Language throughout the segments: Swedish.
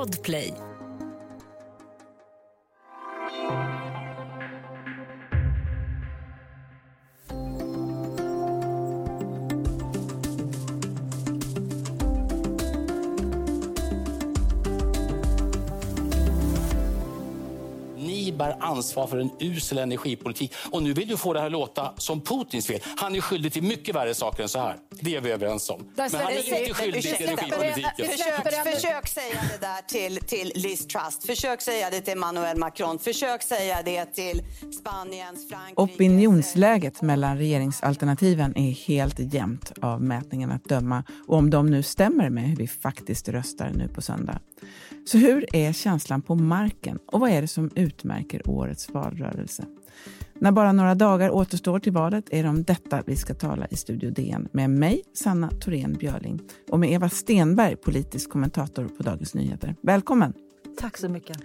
Podplay. Ansvar för en usel energipolitik. Och nu vill du få det här att låta som Putins fel. Han är skyldig till mycket värre saker än så här. Det är vi överens om. Men han är inte skyldig till energipolitiken. Försök, försök säga det där till, till Liz Truss. Försök säga det till Emmanuel Macron. Försök säga det till Spaniens, Frankrike. Opinionsläget mellan regeringsalternativen är helt jämnt av mätningarna att döma och om de nu stämmer med hur vi faktiskt röstar nu på söndag. Så hur är känslan på marken och vad är det som utmärker årets valrörelse? När bara några dagar återstår till valet är det om detta vi ska tala i Studio DN med mig, Sanna Thorén Björling, och med Eva Stenberg, politisk kommentator på Dagens Nyheter. Välkommen! Tack så mycket.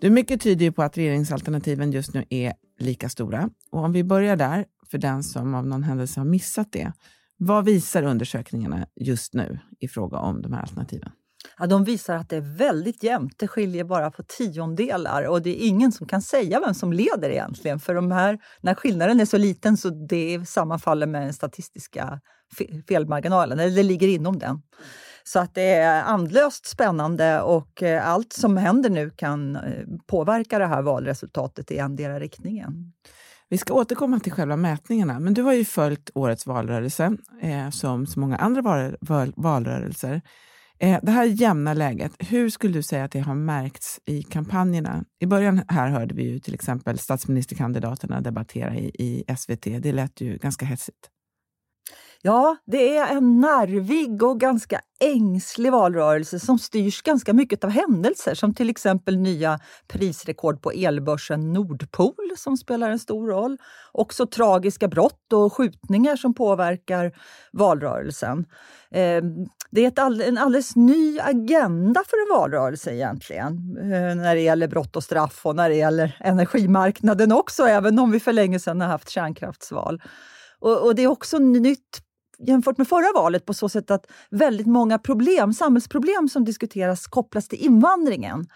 Du, mycket tyder ju på att regeringsalternativen just nu är lika stora. Och om vi börjar där, för den som av någon händelse har missat det. Vad visar undersökningarna just nu i fråga om de här alternativen? Ja, de visar att det är väldigt jämnt. Det skiljer bara på tiondelar och det är ingen som kan säga vem som leder egentligen. För de här, när skillnaden är så liten så det sammanfaller med den statistiska felmarginalen, eller det ligger inom den. Så att det är andlöst spännande och eh, allt som händer nu kan eh, påverka det här valresultatet i endera riktningen. Vi ska återkomma till själva mätningarna, men du har ju följt årets valrörelse eh, som så många andra val, valrörelser. Eh, det här jämna läget, hur skulle du säga att det har märkts i kampanjerna? I början här hörde vi ju till exempel statsministerkandidaterna debattera i, i SVT. Det lät ju ganska hetsigt. Ja, det är en nervig och ganska ängslig valrörelse som styrs ganska mycket av händelser som till exempel nya prisrekord på elbörsen Nordpol som spelar en stor roll. Också tragiska brott och skjutningar som påverkar valrörelsen. Ehm, det är en alldeles ny agenda för en valrörelse egentligen eh, när det gäller brott och straff och när det gäller energimarknaden också, även om vi för länge sedan har haft kärnkraftsval. Och, det är också nytt jämfört med förra valet på så sätt att väldigt många problem, samhällsproblem som diskuteras kopplas till invandringen.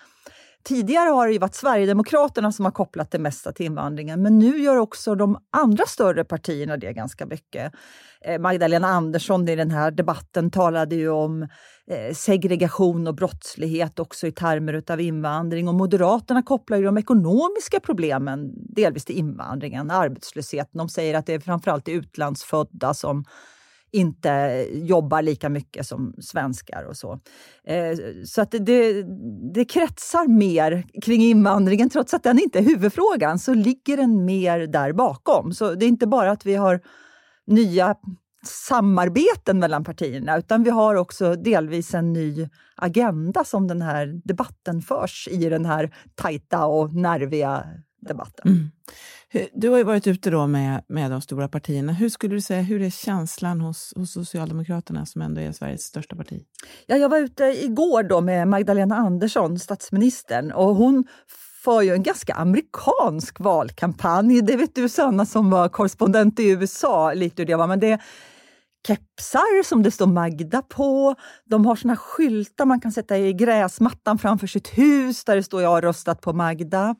Tidigare har det varit Sverigedemokraterna som har kopplat det mesta till invandringen, men nu gör också de andra större partierna det ganska mycket. Eh, Magdalena Andersson i den här debatten talade ju om eh, segregation och brottslighet också i termer av invandring och Moderaterna kopplar ju de ekonomiska problemen delvis till invandringen, arbetslösheten. De säger att det är framförallt utlandsfödda som inte jobbar lika mycket som svenskar och så. Eh, så att det, det kretsar mer kring invandringen, trots att den inte är huvudfrågan, så ligger den mer där bakom. Så det är inte bara att vi har nya samarbeten mellan partierna, utan vi har också delvis en ny agenda som den här debatten förs i den här tajta och nerviga debatten. Mm. Du har ju varit ute då med, med de stora partierna. Hur skulle du säga, hur är känslan hos, hos Socialdemokraterna som ändå är Sveriges största parti? Ja, jag var ute igår då med Magdalena Andersson, statsministern, och hon för ju en ganska amerikansk valkampanj. Det vet du Sanna som var korrespondent i USA, lite hur det var. Men det kepsar som det står Magda på. De har såna skyltar man kan sätta i gräsmattan framför sitt hus där det står “Jag har röstat på Magda”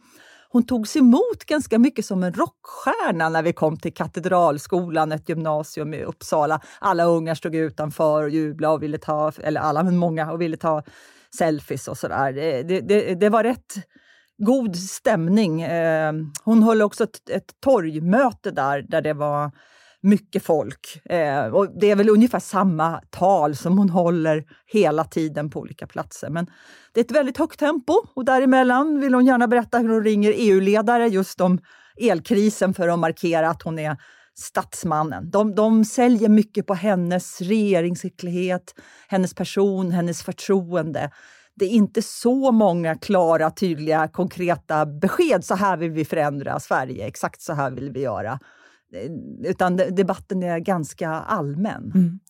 hon togs emot ganska mycket som en rockstjärna när vi kom till Katedralskolan, ett gymnasium i Uppsala. Alla ungar stod utanför och jublade och ville ta, eller alla men många, och ville ta selfies och sådär. Det, det, det, det var rätt god stämning. Eh, hon höll också ett, ett torgmöte där, där det var mycket folk. Eh, och det är väl ungefär samma tal som hon håller hela tiden på olika platser. Men det är ett väldigt högt tempo och däremellan vill hon gärna berätta hur hon ringer EU-ledare just om elkrisen för att markera att hon är statsmannen. De, de säljer mycket på hennes regeringsskicklighet, hennes person, hennes förtroende. Det är inte så många klara, tydliga, konkreta besked. Så här vill vi förändra Sverige, exakt så här vill vi göra. Eh, utan debatten är ganska allmän. Mm.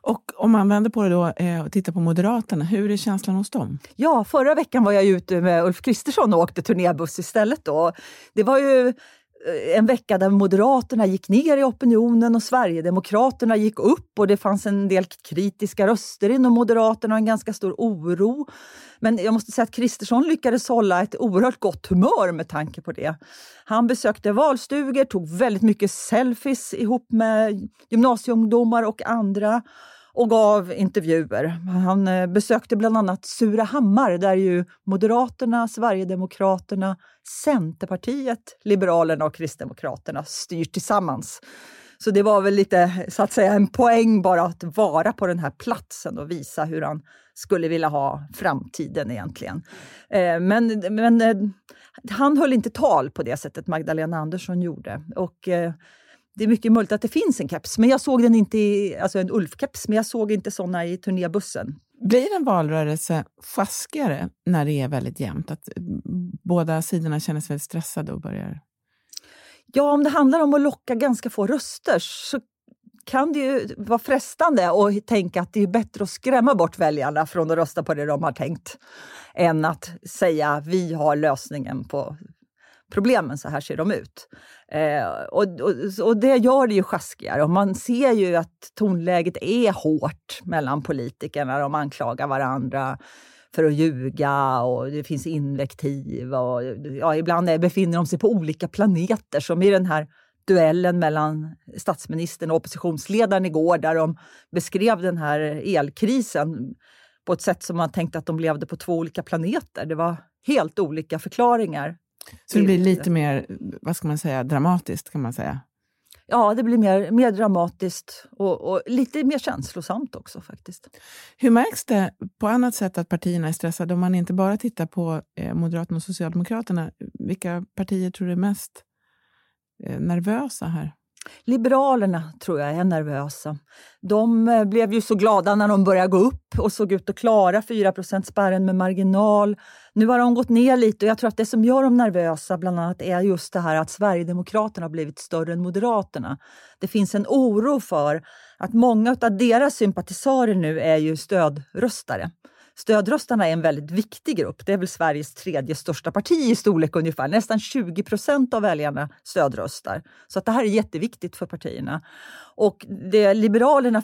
Och om man vänder på det då eh, och tittar på Moderaterna, hur är känslan hos dem? Ja, förra veckan var jag ute med Ulf Kristersson och åkte turnébuss istället. Då. Det var ju Eh, en vecka där Moderaterna gick ner i opinionen och Sverigedemokraterna gick upp och det fanns en del kritiska röster inom Moderaterna och en ganska stor oro. Men jag måste säga att Kristersson lyckades hålla ett oerhört gott humör med tanke på det. Han besökte valstugor, tog väldigt mycket selfies ihop med gymnasieungdomar och andra och gav intervjuer. Han eh, besökte bland annat Surahammar där ju Moderaterna, Sverigedemokraterna, Centerpartiet, Liberalerna och Kristdemokraterna styr tillsammans. Så det var väl lite så att säga en poäng bara att vara på den här platsen och visa hur han skulle vilja ha framtiden egentligen. Eh, men, men eh, han höll inte tal på det sättet Magdalena Andersson gjorde. Och det är mycket möjligt att det finns en keps, men jag såg den inte i, alltså en Ulf-keps, men jag såg inte såna i turnébussen. Blir en valrörelse sjaskigare när det är väldigt jämnt? Att båda sidorna känner sig väldigt stressade och börjar... Ja, om det handlar om att locka ganska få röster så kan det ju vara frestande att tänka att det är bättre att skrämma bort väljarna från att rösta på det de har tänkt än att säga vi har lösningen på problemen, så här ser de ut. Eh, och, och, och, det gör det ju sjaskigare. Och man ser ju att tonläget är hårt mellan politikerna. De anklagar varandra för att ljuga och det finns invektiv. Och, ja, ibland befinner de sig på olika planeter, som i den här duellen mellan statsministern och oppositionsledaren igår där de beskrev den här elkrisen på ett sätt som man tänkte att de levde på två olika planeter. Det var helt olika förklaringar så det blir lite mer, vad ska man säga, dramatiskt kan man säga? Ja, det blir mer, mer dramatiskt och, och, lite mer känslosamt också faktiskt. Hur märks det på annat sätt att partierna är stressade om man inte bara tittar på eh, Moderaterna och Socialdemokraterna? Vilka partier tror du är mest eh, nervösa här? Liberalerna tror jag är nervösa. De eh, blev ju så glada när de började gå upp och såg ut att klara 4% spärren med marginal. Nu har de gått ner lite och jag tror att det som gör dem nervösa bland annat är just det här att Sverigedemokraterna har blivit större än Moderaterna. Det finns en oro för att många av deras sympatisörer nu är ju stödröstare. Stödröstarna är en väldigt viktig grupp. Det är väl Sveriges tredje största parti i storlek ungefär. Nästan 20 procent av väljarna stödröstar. Så att det här är jätteviktigt för partierna. Och det Liberalerna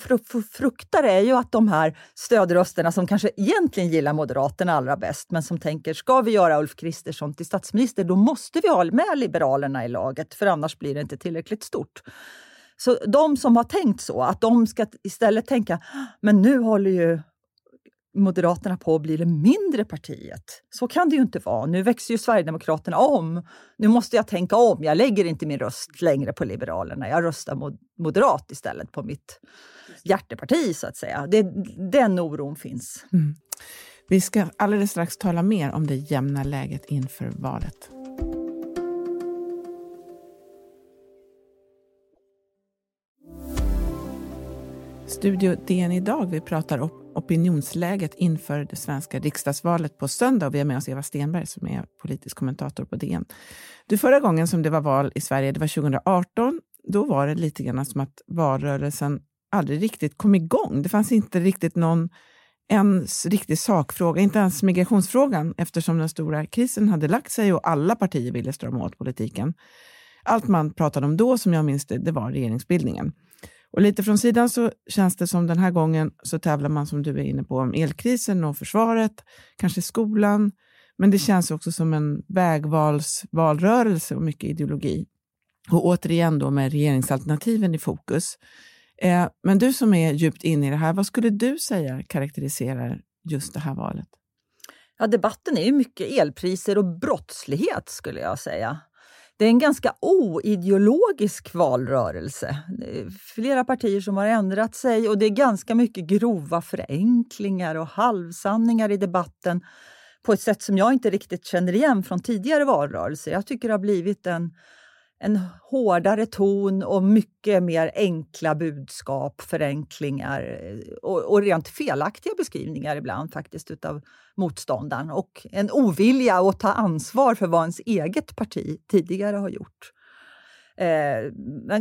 fruktar är ju att de här stödrösterna som kanske egentligen gillar Moderaterna allra bäst, men som tänker ska vi göra Ulf Kristersson till statsminister, då måste vi ha med Liberalerna i laget, för annars blir det inte tillräckligt stort. Så de som har tänkt så, att de ska istället tänka, men nu håller ju Moderaterna på att bli det mindre partiet. Så kan det ju inte vara. Nu växer ju Sverigedemokraterna om. Nu måste jag tänka om. Jag lägger inte min röst längre på Liberalerna. Jag röstar mod moderat istället på mitt hjärteparti, så att säga. Det, den oron finns. Mm. Vi ska alldeles strax tala mer om det jämna läget inför valet. Studio DN idag. Vi pratar opinionsläget inför det svenska riksdagsvalet på söndag. Vi har med oss Eva Stenberg som är politisk kommentator på DN. Du, förra gången som det var val i Sverige, det var 2018, då var det lite grann som att valrörelsen aldrig riktigt kom igång. Det fanns inte riktigt någon ens riktig sakfråga, inte ens migrationsfrågan eftersom den stora krisen hade lagt sig och alla partier ville strama åt politiken. Allt man pratade om då, som jag minns det, det var regeringsbildningen. Och lite från sidan så känns det som den här gången så tävlar man, som du är inne på, om elkrisen och försvaret, kanske skolan. Men det känns också som en vägvalsvalrörelse och mycket ideologi. Och återigen då med regeringsalternativen i fokus. Eh, men du som är djupt inne i det här, vad skulle du säga karaktäriserar just det här valet? Ja, debatten är ju mycket elpriser och brottslighet skulle jag säga. Det är en ganska oideologisk valrörelse. Det är flera partier som har ändrat sig och det är ganska mycket grova förenklingar och halvsanningar i debatten på ett sätt som jag inte riktigt känner igen från tidigare valrörelser. Jag tycker det har blivit en en hårdare ton och mycket mer enkla budskap, förenklingar eh, och, och rent felaktiga beskrivningar ibland faktiskt utav motståndaren och en ovilja att ta ansvar för vad ens eget parti tidigare har gjort. Eh,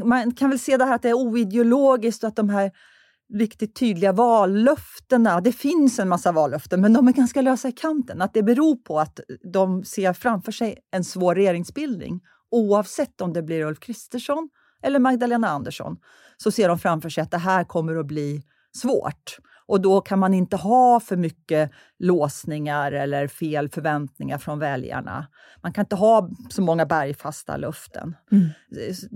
man kan väl se det här att det är oideologiskt och att de här riktigt tydliga vallöftena. Det finns en massa vallöften, men de är ganska lösa i kanten. Att det beror på att de ser framför sig en svår regeringsbildning oavsett om det blir Ulf Kristersson eller Magdalena Andersson, så ser de framför sig att det här kommer att bli svårt. Och då kan man inte ha för mycket låsningar eller fel förväntningar från väljarna. Man kan inte ha så många bergfasta luften. Mm.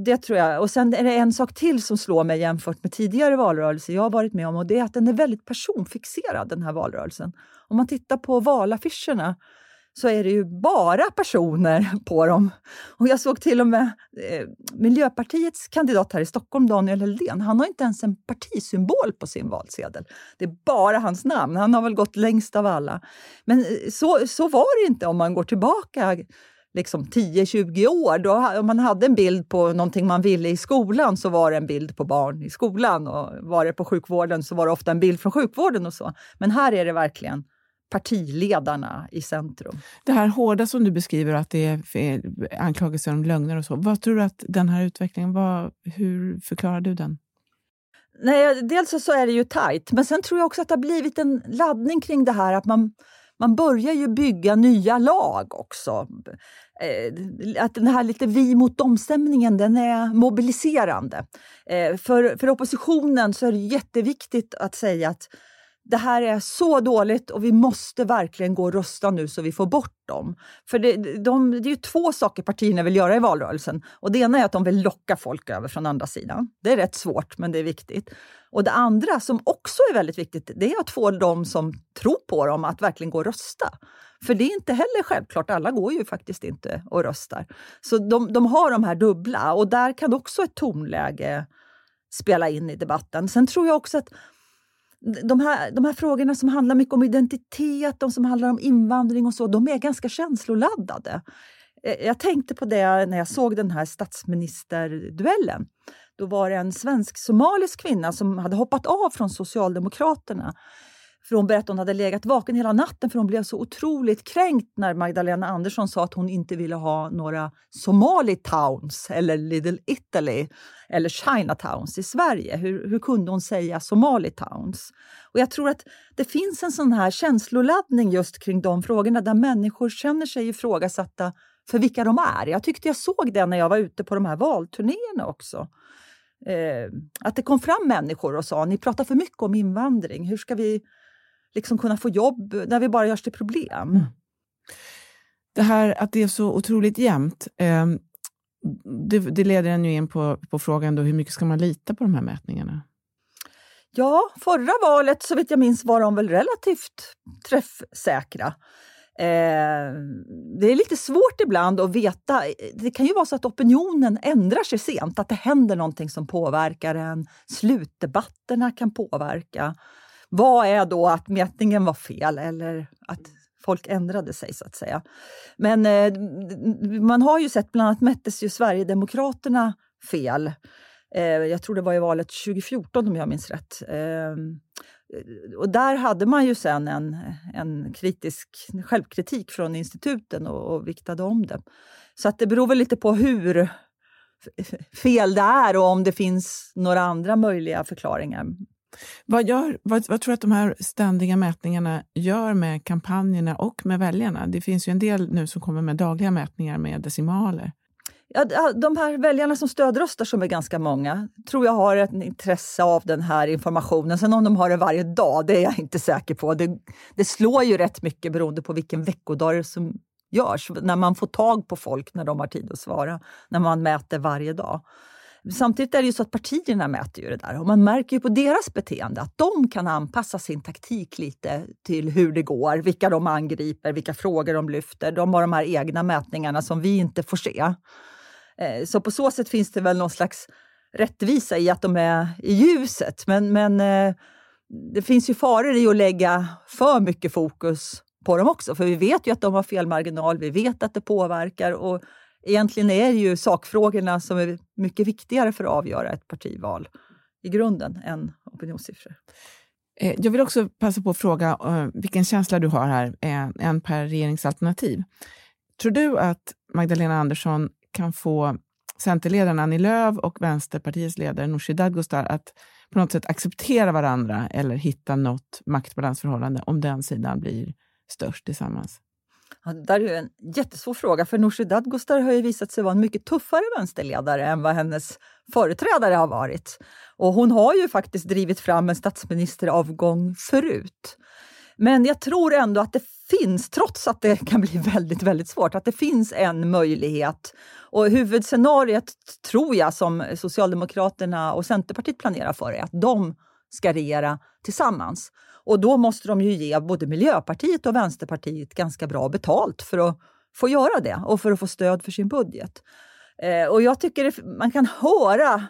Det tror jag. Och sen är det en sak till som slår mig jämfört med tidigare valrörelser jag har varit med om och det är att den är väldigt personfixerad den här valrörelsen. Om man tittar på valaffischerna så är det ju bara personer på dem. Och jag såg till och med eh, Miljöpartiets kandidat här i Stockholm, Daniel Heldén, han har inte ens en partisymbol på sin valsedel. Det är bara hans namn. Han har väl gått längst av alla. Men eh, så, så var det inte om man går tillbaka liksom 10-20 år. Då, om man hade en bild på någonting man ville i skolan så var det en bild på barn i skolan. Och var det på sjukvården så var det ofta en bild från sjukvården och så. Men här är det verkligen partiledarna i centrum. Det här hårda som du beskriver, att det är anklagelser om lögner och så. Vad tror du att den här utvecklingen var? Hur förklarar du den? Nej, dels så är det ju tajt, men sen tror jag också att det har blivit en laddning kring det här att man, man börjar ju bygga nya lag också. Eh, att den här lite vi mot dem-stämningen, den är mobiliserande. Eh, för, för oppositionen så är det jätteviktigt att säga att det här är så dåligt och vi måste verkligen gå och rösta nu så vi får bort dem. För det, de, det är ju två saker partierna vill göra i valrörelsen. Och Det ena är att de vill locka folk över från andra sidan. Det är rätt svårt, men det är viktigt. Och Det andra, som också är väldigt viktigt, det är att få de som tror på dem att verkligen gå och rösta. För det är inte heller självklart, alla går ju faktiskt inte och röstar. Så de, de har de här dubbla och där kan också ett tonläge spela in i debatten. Sen tror jag också att de här, de här frågorna som handlar mycket om identitet, de som handlar om invandring och så, de är ganska känsloladdade. Eh, jag tänkte på det när jag såg den här statsministerduellen. Då var det en svensk-somalisk kvinna som hade hoppat av från Socialdemokraterna för hon berättade att hon hade legat vaken hela natten för hon blev så otroligt kränkt när Magdalena Andersson sa att hon inte ville ha några Somali towns eller Little Italy eller Chinatowns i Sverige. Hur, hur kunde hon säga Somali towns? Och jag tror att det finns en sån här känsloladdning just kring de frågorna där människor känner sig ifrågasatta för vilka de är. Jag tyckte jag såg det när jag var ute på de här valturnéerna också. Eh, att det kom fram människor och sa ni pratar för mycket om invandring. Hur ska vi liksom kunna få jobb när vi bara görs till problem. Mm. Det här att det är så otroligt jämnt, eh, det, det, leder en ju in på, på frågan då, hur mycket ska man lita på de här mätningarna? Ja, förra valet så vitt jag minns var de väl relativt träffsäkra. Eh, det är lite svårt ibland att veta. Det kan ju vara så att opinionen ändrar sig sent, att det händer någonting som påverkar en. Slutdebatterna kan påverka. Vad är då att mätningen var fel eller att folk ändrade sig så att säga. Men eh, man har ju sett, bland annat mättes ju Sverigedemokraterna fel. Eh, jag tror det var i valet 2014 om jag minns rätt. Eh, och där hade man ju sen en, en kritisk självkritik från instituten och, och viktade om det. Så att det beror väl lite på hur fel det är och om det finns några andra möjliga förklaringar. Vad, gör, vad, vad, tror du att de här ständiga mätningarna gör med kampanjerna och med väljarna? Det finns ju en del nu som kommer med dagliga mätningar med decimaler. Ja, de här väljarna som stödröstar, som är ganska många, tror jag har ett intresse av den här informationen. Sen om de har det varje dag, det är jag inte säker på. Det, det slår ju rätt mycket beroende på vilken veckodag som görs. När man får tag på folk när de har tid att svara, när man mäter varje dag. Samtidigt är det ju så att partierna mäter ju det där och man märker ju på deras beteende att de kan anpassa sin taktik lite till hur det går, vilka de angriper, vilka frågor de lyfter. De har de här egna mätningarna som vi inte får se. Eh, så på så sätt finns det väl någon slags rättvisa i att de är i ljuset. Men, men eh, det finns ju faror i att lägga för mycket fokus på dem också, för vi vet ju att de har fel marginal, vi vet att det påverkar och egentligen är det ju sakfrågorna som är mycket viktigare för att avgöra ett partival i grunden än opinionssiffror. Eh, jag vill också passa på att fråga eh, vilken känsla du har här, eh, en per regeringsalternativ. Tror du att Magdalena Andersson kan få Centerledaren Annie Lööf och Vänsterpartiets ledare Nooshi Dadgostar att på något sätt acceptera varandra eller hitta något maktbalansförhållande om den sidan blir störst tillsammans? Ja, det där är en jättesvår fråga, för Nooshi Dadgostar har ju visat sig vara en mycket tuffare vänsterledare än vad hennes företrädare har varit. Och hon har ju faktiskt drivit fram en statsministeravgång förut. Men jag tror ändå att det finns, trots att det kan bli väldigt, väldigt svårt, att det finns en möjlighet. Och huvudscenariet tror jag som Socialdemokraterna och Centerpartiet planerar för är att de ska regera tillsammans. Och då måste de ju ge både Miljöpartiet och Vänsterpartiet ganska bra betalt för att få göra det och för att få stöd för sin budget. Eh, och jag tycker det, man kan höra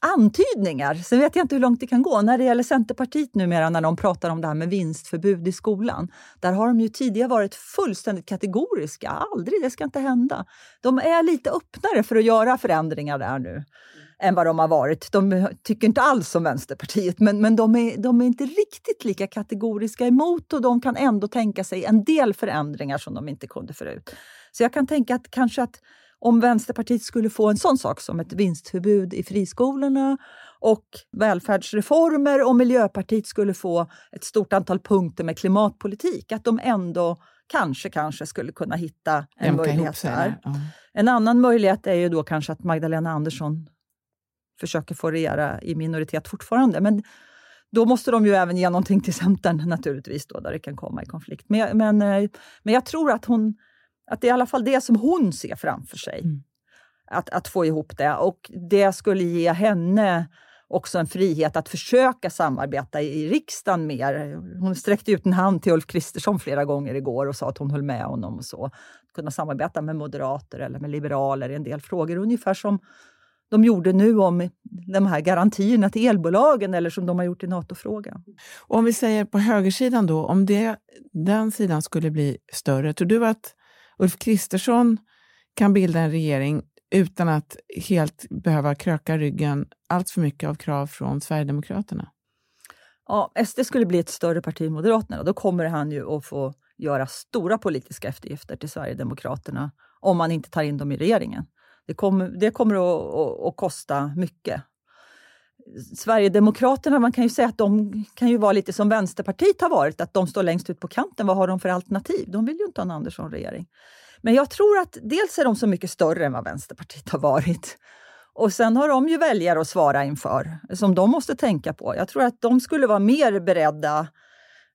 antydningar, sen vet jag inte hur långt det kan gå. När det gäller Centerpartiet numera, när de pratar om det här med vinstförbud i skolan, där har de ju tidigare varit fullständigt kategoriska. Aldrig, det ska inte hända. De är lite öppnare för att göra förändringar där nu än vad de har varit. De tycker inte alls som Vänsterpartiet, men, men de, är, de är inte riktigt lika kategoriska emot och de kan ändå tänka sig en del förändringar som de inte kunde förut. Så jag kan tänka att kanske att om Vänsterpartiet skulle få en sån sak som ett vinstförbud i friskolorna och välfärdsreformer och Miljöpartiet skulle få ett stort antal punkter med klimatpolitik, att de ändå kanske, kanske skulle kunna hitta en Jämka möjlighet där. Ja. En annan möjlighet är ju då kanske att Magdalena Andersson försöker få regera i minoritet fortfarande. Men då måste de ju även ge någonting till Centern naturligtvis, då, där det kan komma i konflikt. Men, men, eh, men jag tror att, hon, att det är i alla fall det som hon ser framför sig. Mm. Att, att få ihop det. Och det skulle ge henne också en frihet att försöka samarbeta i riksdagen mer. Hon sträckte ut en hand till Ulf Kristersson flera gånger igår och sa att hon höll med honom och så. Kunna samarbeta med moderater eller med liberaler i en del frågor. Ungefär som de gjorde nu om de här garantierna till elbolagen eller som de har gjort i NATO-frågan. Om vi säger på högersidan då, om det, den sidan skulle bli större, tror du att Ulf Kristersson kan bilda en regering utan att helt behöva kröka ryggen allt för mycket av krav från Sverigedemokraterna? Ja, SD skulle bli ett större parti än Moderaterna då kommer han ju att få göra stora politiska eftergifter till Sverigedemokraterna om man inte tar in dem i regeringen. Det kommer, det kommer att, att, att kosta mycket. Sverigedemokraterna, man kan ju säga att de kan ju vara lite som Vänsterpartiet har varit, att de står längst ut på kanten. Vad har de för alternativ? De vill ju inte ha en Andersson-regering. Men jag tror att dels är de så mycket större än vad Vänsterpartiet har varit. Och sen har de ju väljare att svara inför, som de måste tänka på. Jag tror att de skulle vara mer beredda Eh,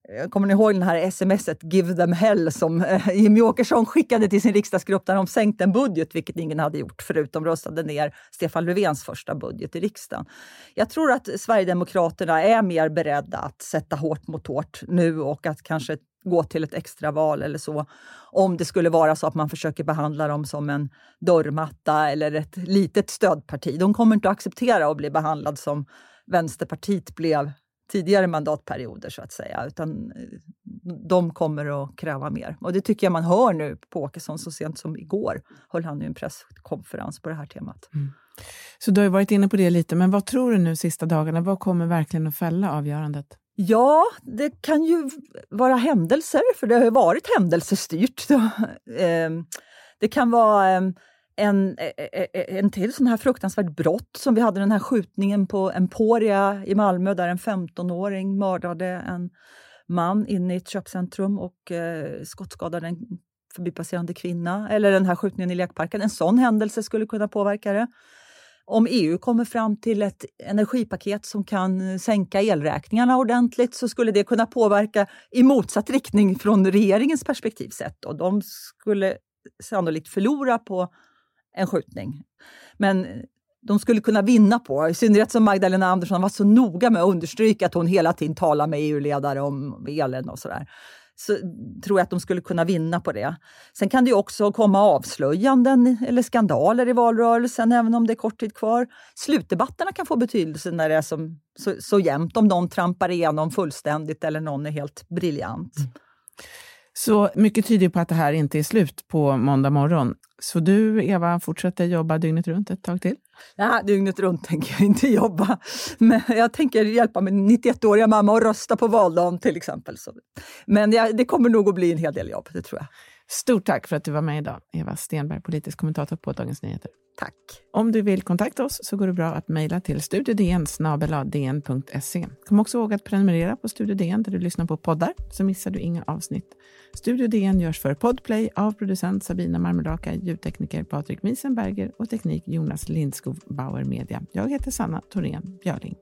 Eh, kommer ni ihåg den här smset “Give them hell” som eh, Jimmy Jimmie Åkesson skickade till sin riksdagsgrupp när de sänkte en budget, vilket ingen hade gjort förutom röstade ner Stefan Löfvens första budget i riksdagen. Jag tror att Sverigedemokraterna är mer beredda att sätta hårt mot hårt nu och att kanske gå till ett extraval eller så. Om det skulle vara så att man försöker behandla dem som en dörrmatta eller ett litet stödparti. De kommer inte att acceptera att bli behandlad som Vänsterpartiet blev tidigare mandatperioder så att säga, utan eh, de kommer att kräva mer. Och det tycker jag man hör nu på Åkesson. Så sent som igår höll han ju en presskonferens på det här temat. Mm. Så du har varit inne på det lite, men vad tror du nu sista dagarna? Vad kommer verkligen att fälla avgörandet? Ja, det kan ju vara händelser, för det har ju varit händelsestyrt. Ehm, det kan vara ehm, en, e, e, e, en till sån här fruktansvärt brott som vi hade den här skjutningen på Emporia i Malmö där en 15-åring mördade en man inne i ett köpcentrum och eh, skottskadade en förbipasserande kvinna. Eller den här skjutningen i lekparken. En sån händelse skulle kunna påverka det. Om EU kommer fram till ett energipaket som kan sänka elräkningarna ordentligt så skulle det kunna påverka i motsatt riktning från regeringens perspektiv sett. Och de skulle sannolikt förlora på en skjutning. Men de skulle kunna vinna på, i synnerhet som Magdalena Andersson var så noga med att understryka att hon hela tiden talar med EU-ledare om elen och sådär så tror jag att de skulle kunna vinna på det. Sen kan det också komma avslöjanden eller skandaler i valrörelsen, även om det är kort tid kvar. Slutdebatterna kan få betydelse när det är som, så, så jämnt, om någon trampar igenom fullständigt eller någon är helt briljant. Mm. Så mycket tyder på att det här inte är slut på måndag morgon. Så du, Eva, fortsätter jobba dygnet runt ett tag till? Nej, dygnet runt tänker jag inte jobba. Men jag tänker hjälpa min 91-åriga mamma att rösta på valdagen till exempel. Men det kommer nog att bli en hel del jobb, det tror jag. Stort tack för att du var med idag, Eva Stenberg, politisk kommentator på Dagens Nyheter. Tack. Om du vill kontakta oss så går det bra att mejla till studiodn Kom också ihåg att prenumerera på Studio DN där du lyssnar på poddar så missar du inga avsnitt. Studio DN görs för Podplay av producent Sabina Marmelaka, ljudtekniker Patrik Miesenberger och teknik Jonas Lindskog Bauer Media. Jag heter Sanna Thorén Björling.